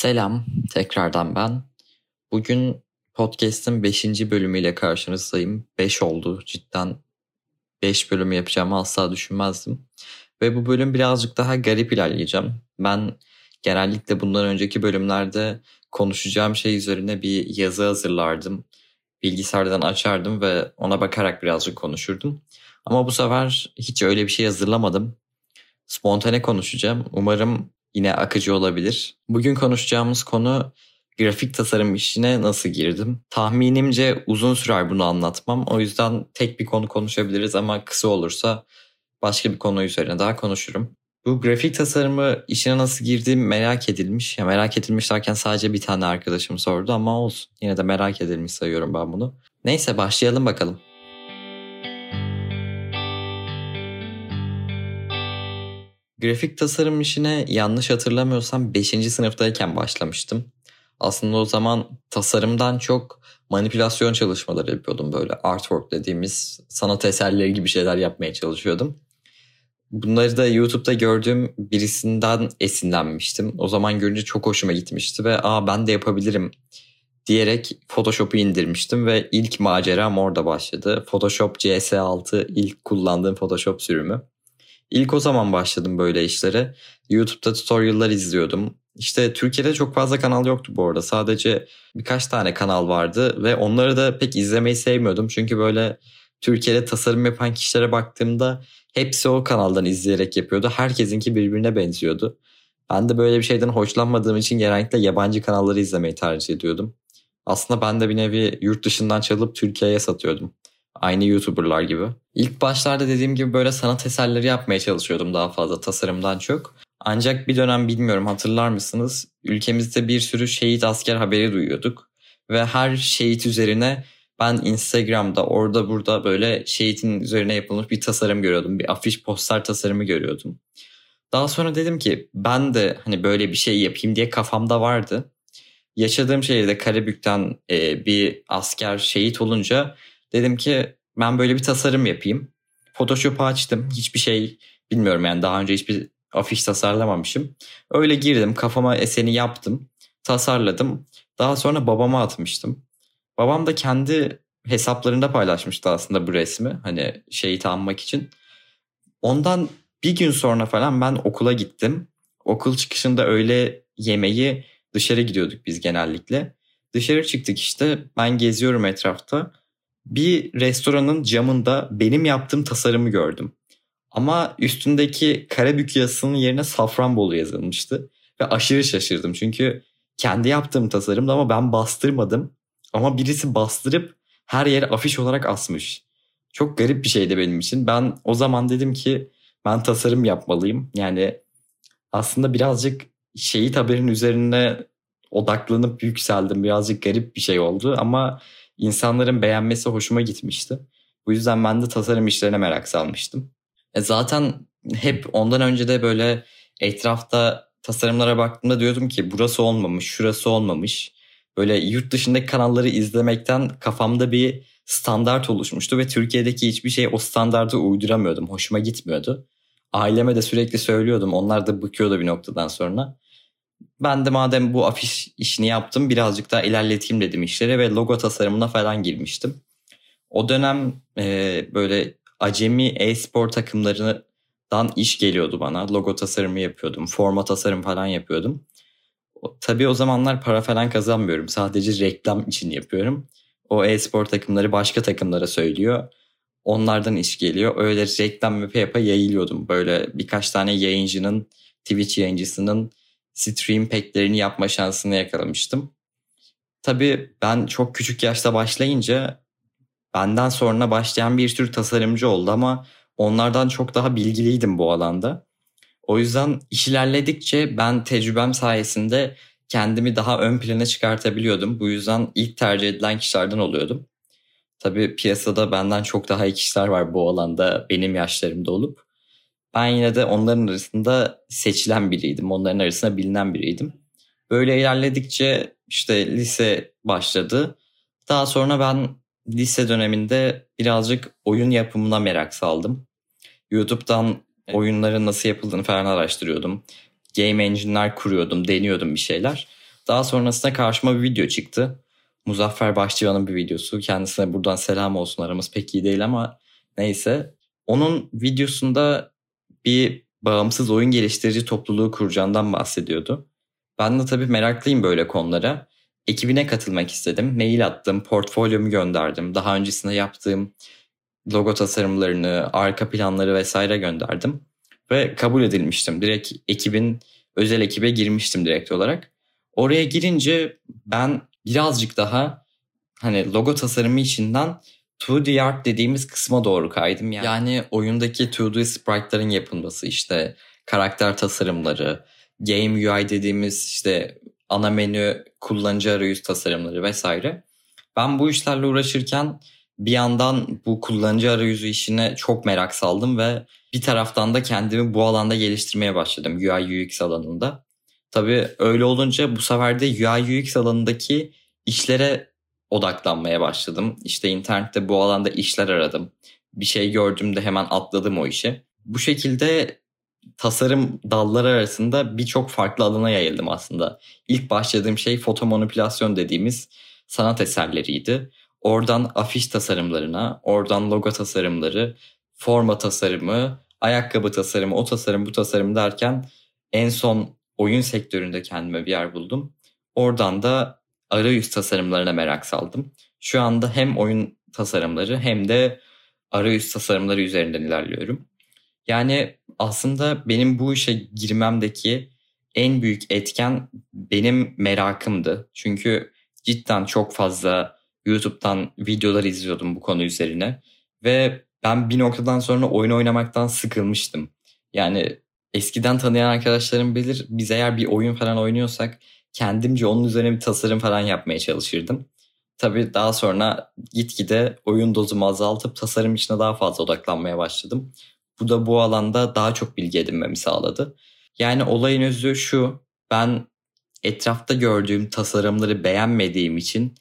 Selam, tekrardan ben. Bugün podcast'in 5. bölümüyle karşınızdayım. 5 oldu cidden. 5 bölümü yapacağımı asla düşünmezdim. Ve bu bölüm birazcık daha garip ilerleyeceğim. Ben genellikle bundan önceki bölümlerde konuşacağım şey üzerine bir yazı hazırlardım. Bilgisayardan açardım ve ona bakarak birazcık konuşurdum. Ama bu sefer hiç öyle bir şey hazırlamadım. Spontane konuşacağım. Umarım yine akıcı olabilir. Bugün konuşacağımız konu grafik tasarım işine nasıl girdim? Tahminimce uzun sürer bunu anlatmam. O yüzden tek bir konu konuşabiliriz ama kısa olursa başka bir konu üzerine daha konuşurum. Bu grafik tasarımı işine nasıl girdiğim merak edilmiş. Ya merak edilmiş derken sadece bir tane arkadaşım sordu ama olsun. Yine de merak edilmiş sayıyorum ben bunu. Neyse başlayalım bakalım. Grafik tasarım işine yanlış hatırlamıyorsam 5. sınıftayken başlamıştım. Aslında o zaman tasarımdan çok manipülasyon çalışmaları yapıyordum böyle artwork dediğimiz sanat eserleri gibi şeyler yapmaya çalışıyordum. Bunları da YouTube'da gördüğüm birisinden esinlenmiştim. O zaman görünce çok hoşuma gitmişti ve aa ben de yapabilirim diyerek Photoshop'u indirmiştim ve ilk maceram orada başladı. Photoshop CS6 ilk kullandığım Photoshop sürümü. İlk o zaman başladım böyle işlere. YouTube'da tutorial'lar izliyordum. İşte Türkiye'de çok fazla kanal yoktu bu arada. Sadece birkaç tane kanal vardı ve onları da pek izlemeyi sevmiyordum. Çünkü böyle Türkiye'de tasarım yapan kişilere baktığımda hepsi o kanaldan izleyerek yapıyordu. Herkesinki birbirine benziyordu. Ben de böyle bir şeyden hoşlanmadığım için genellikle yabancı kanalları izlemeyi tercih ediyordum. Aslında ben de bir nevi yurt dışından çalıp Türkiye'ye satıyordum. Aynı YouTuber'lar gibi. İlk başlarda dediğim gibi böyle sanat eserleri yapmaya çalışıyordum daha fazla tasarımdan çok. Ancak bir dönem bilmiyorum hatırlar mısınız? Ülkemizde bir sürü şehit asker haberi duyuyorduk. Ve her şehit üzerine ben Instagram'da orada burada böyle şehitin üzerine yapılmış bir tasarım görüyordum. Bir afiş poster tasarımı görüyordum. Daha sonra dedim ki ben de hani böyle bir şey yapayım diye kafamda vardı. Yaşadığım şehirde Karabük'ten e, bir asker şehit olunca dedim ki ben böyle bir tasarım yapayım. Photoshop'u açtım. Hiçbir şey bilmiyorum yani daha önce hiçbir afiş tasarlamamışım. Öyle girdim kafama eseni yaptım. Tasarladım. Daha sonra babama atmıştım. Babam da kendi hesaplarında paylaşmıştı aslında bu resmi. Hani şeyi tanımak için. Ondan bir gün sonra falan ben okula gittim. Okul çıkışında öyle yemeği dışarı gidiyorduk biz genellikle. Dışarı çıktık işte ben geziyorum etrafta. Bir restoranın camında benim yaptığım tasarımı gördüm. Ama üstündeki Karabük yazısının yerine Safranbolu yazılmıştı. Ve aşırı şaşırdım çünkü kendi yaptığım tasarımdı ama ben bastırmadım. Ama birisi bastırıp her yere afiş olarak asmış. Çok garip bir şeydi benim için. Ben o zaman dedim ki ben tasarım yapmalıyım. Yani aslında birazcık şehit haberin üzerine odaklanıp yükseldim. Birazcık garip bir şey oldu ama insanların beğenmesi hoşuma gitmişti. Bu yüzden ben de tasarım işlerine merak salmıştım. E zaten hep ondan önce de böyle etrafta tasarımlara baktığımda diyordum ki burası olmamış, şurası olmamış. Böyle yurt dışındaki kanalları izlemekten kafamda bir standart oluşmuştu ve Türkiye'deki hiçbir şey o standartı uyduramıyordum. Hoşuma gitmiyordu. Aileme de sürekli söylüyordum. Onlar da bıkıyordu bir noktadan sonra. Ben de madem bu afiş işini yaptım birazcık daha ilerleteyim dedim işleri ve logo tasarımına falan girmiştim. O dönem e, böyle acemi e-spor takımlarından iş geliyordu bana. Logo tasarımı yapıyordum, forma tasarım falan yapıyordum. Tabii o zamanlar para falan kazanmıyorum. Sadece reklam için yapıyorum. O e-spor takımları başka takımlara söylüyor. Onlardan iş geliyor. Öyle reklam yapa yapa yayılıyordum. Böyle birkaç tane yayıncının, Twitch yayıncısının stream pack'lerini yapma şansını yakalamıştım. Tabii ben çok küçük yaşta başlayınca benden sonra başlayan bir sürü tasarımcı oldu ama onlardan çok daha bilgiliydim bu alanda. O yüzden iş ilerledikçe ben tecrübem sayesinde kendimi daha ön plana çıkartabiliyordum. Bu yüzden ilk tercih edilen kişilerden oluyordum. Tabii piyasada benden çok daha iyi kişiler var bu alanda benim yaşlarımda olup. Ben yine de onların arasında seçilen biriydim. Onların arasında bilinen biriydim. Böyle ilerledikçe işte lise başladı. Daha sonra ben lise döneminde birazcık oyun yapımına merak saldım. YouTube'dan oyunların nasıl yapıldığını falan araştırıyordum. Game engine'ler kuruyordum, deniyordum bir şeyler. Daha sonrasında karşıma bir video çıktı. Muzaffer Başçıvan'ın bir videosu. Kendisine buradan selam olsun aramız pek iyi değil ama neyse. Onun videosunda bir bağımsız oyun geliştirici topluluğu kuracağından bahsediyordu. Ben de tabii meraklıyım böyle konulara. Ekibine katılmak istedim. Mail attım, portfolyomu gönderdim. Daha öncesinde yaptığım logo tasarımlarını, arka planları vesaire gönderdim. Ve kabul edilmiştim. Direkt ekibin, özel ekibe girmiştim direkt olarak. Oraya girince ben birazcık daha hani logo tasarımı içinden 2D art dediğimiz kısma doğru kaydım. Yani, yani oyundaki 2D sprite'ların yapılması işte karakter tasarımları, game UI dediğimiz işte ana menü, kullanıcı arayüz tasarımları vesaire. Ben bu işlerle uğraşırken bir yandan bu kullanıcı arayüzü işine çok merak saldım ve bir taraftan da kendimi bu alanda geliştirmeye başladım UI UX alanında. Tabii öyle olunca bu sefer de UI UX alanındaki işlere odaklanmaya başladım. İşte internette bu alanda işler aradım. Bir şey gördüğümde hemen atladım o işe. Bu şekilde tasarım dalları arasında birçok farklı alana yayıldım aslında. İlk başladığım şey foto manipülasyon dediğimiz sanat eserleriydi. Oradan afiş tasarımlarına, oradan logo tasarımları, forma tasarımı, ayakkabı tasarımı, o tasarım, bu tasarım derken en son oyun sektöründe kendime bir yer buldum. Oradan da arayüz tasarımlarına merak saldım. Şu anda hem oyun tasarımları hem de arayüz tasarımları üzerinden ilerliyorum. Yani aslında benim bu işe girmemdeki en büyük etken benim merakımdı. Çünkü cidden çok fazla YouTube'dan videolar izliyordum bu konu üzerine. Ve ben bir noktadan sonra oyun oynamaktan sıkılmıştım. Yani eskiden tanıyan arkadaşlarım bilir biz eğer bir oyun falan oynuyorsak kendimce onun üzerine bir tasarım falan yapmaya çalışırdım. Tabii daha sonra gitgide oyun dozumu azaltıp tasarım içine daha fazla odaklanmaya başladım. Bu da bu alanda daha çok bilgi edinmemi sağladı. Yani olayın özü şu. Ben etrafta gördüğüm tasarımları beğenmediğim için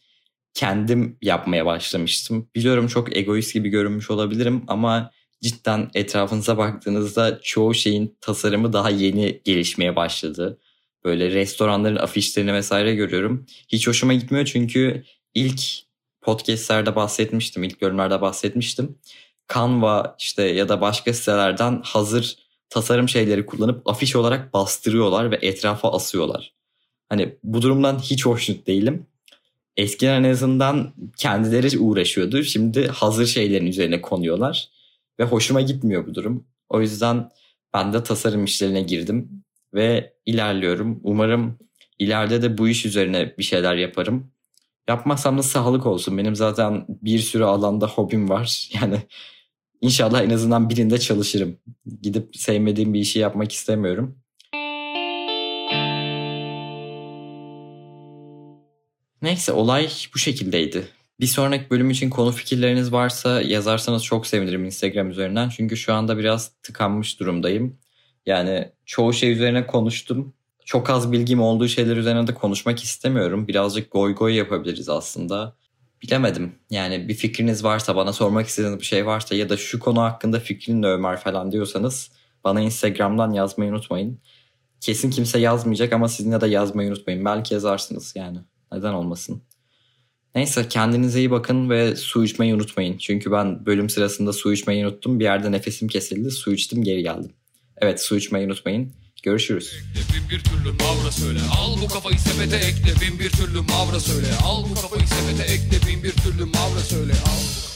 kendim yapmaya başlamıştım. Biliyorum çok egoist gibi görünmüş olabilirim ama cidden etrafınıza baktığınızda çoğu şeyin tasarımı daha yeni gelişmeye başladı. Böyle restoranların afişlerini vesaire görüyorum. Hiç hoşuma gitmiyor çünkü ilk podcastlerde bahsetmiştim, ilk bölümlerde bahsetmiştim. Canva işte ya da başka sitelerden hazır tasarım şeyleri kullanıp afiş olarak bastırıyorlar ve etrafa asıyorlar. Hani bu durumdan hiç hoşnut değilim. Eskiden en azından kendileri uğraşıyordu. Şimdi hazır şeylerin üzerine konuyorlar. Ve hoşuma gitmiyor bu durum. O yüzden ben de tasarım işlerine girdim. Ve ilerliyorum. Umarım ileride de bu iş üzerine bir şeyler yaparım. Yapmazsam da sağlık olsun. Benim zaten bir sürü alanda hobim var. Yani İnşallah en azından birinde çalışırım. Gidip sevmediğim bir işi yapmak istemiyorum. Neyse olay bu şekildeydi. Bir sonraki bölüm için konu fikirleriniz varsa yazarsanız çok sevinirim Instagram üzerinden. Çünkü şu anda biraz tıkanmış durumdayım. Yani çoğu şey üzerine konuştum. Çok az bilgim olduğu şeyler üzerine de konuşmak istemiyorum. Birazcık goy goy yapabiliriz aslında. Bilemedim. Yani bir fikriniz varsa bana sormak istediğiniz bir şey varsa ya da şu konu hakkında fikrin Ömer falan diyorsanız bana Instagram'dan yazmayı unutmayın. Kesin kimse yazmayacak ama sizin de yazmayı unutmayın. Belki yazarsınız yani. Neden olmasın. Neyse kendinize iyi bakın ve su içmeyi unutmayın. Çünkü ben bölüm sırasında su içmeyi unuttum. Bir yerde nefesim kesildi. Su içtim geri geldim. Evet su içmeyi unutmayın. Görüşürüz. Bin bir türlü mavra söyle. Al bu kafayı sepete ekle. Bin bir türlü mavra söyle. Al bu kafayı sepete ekle. Bin bir türlü mavra söyle. Al bu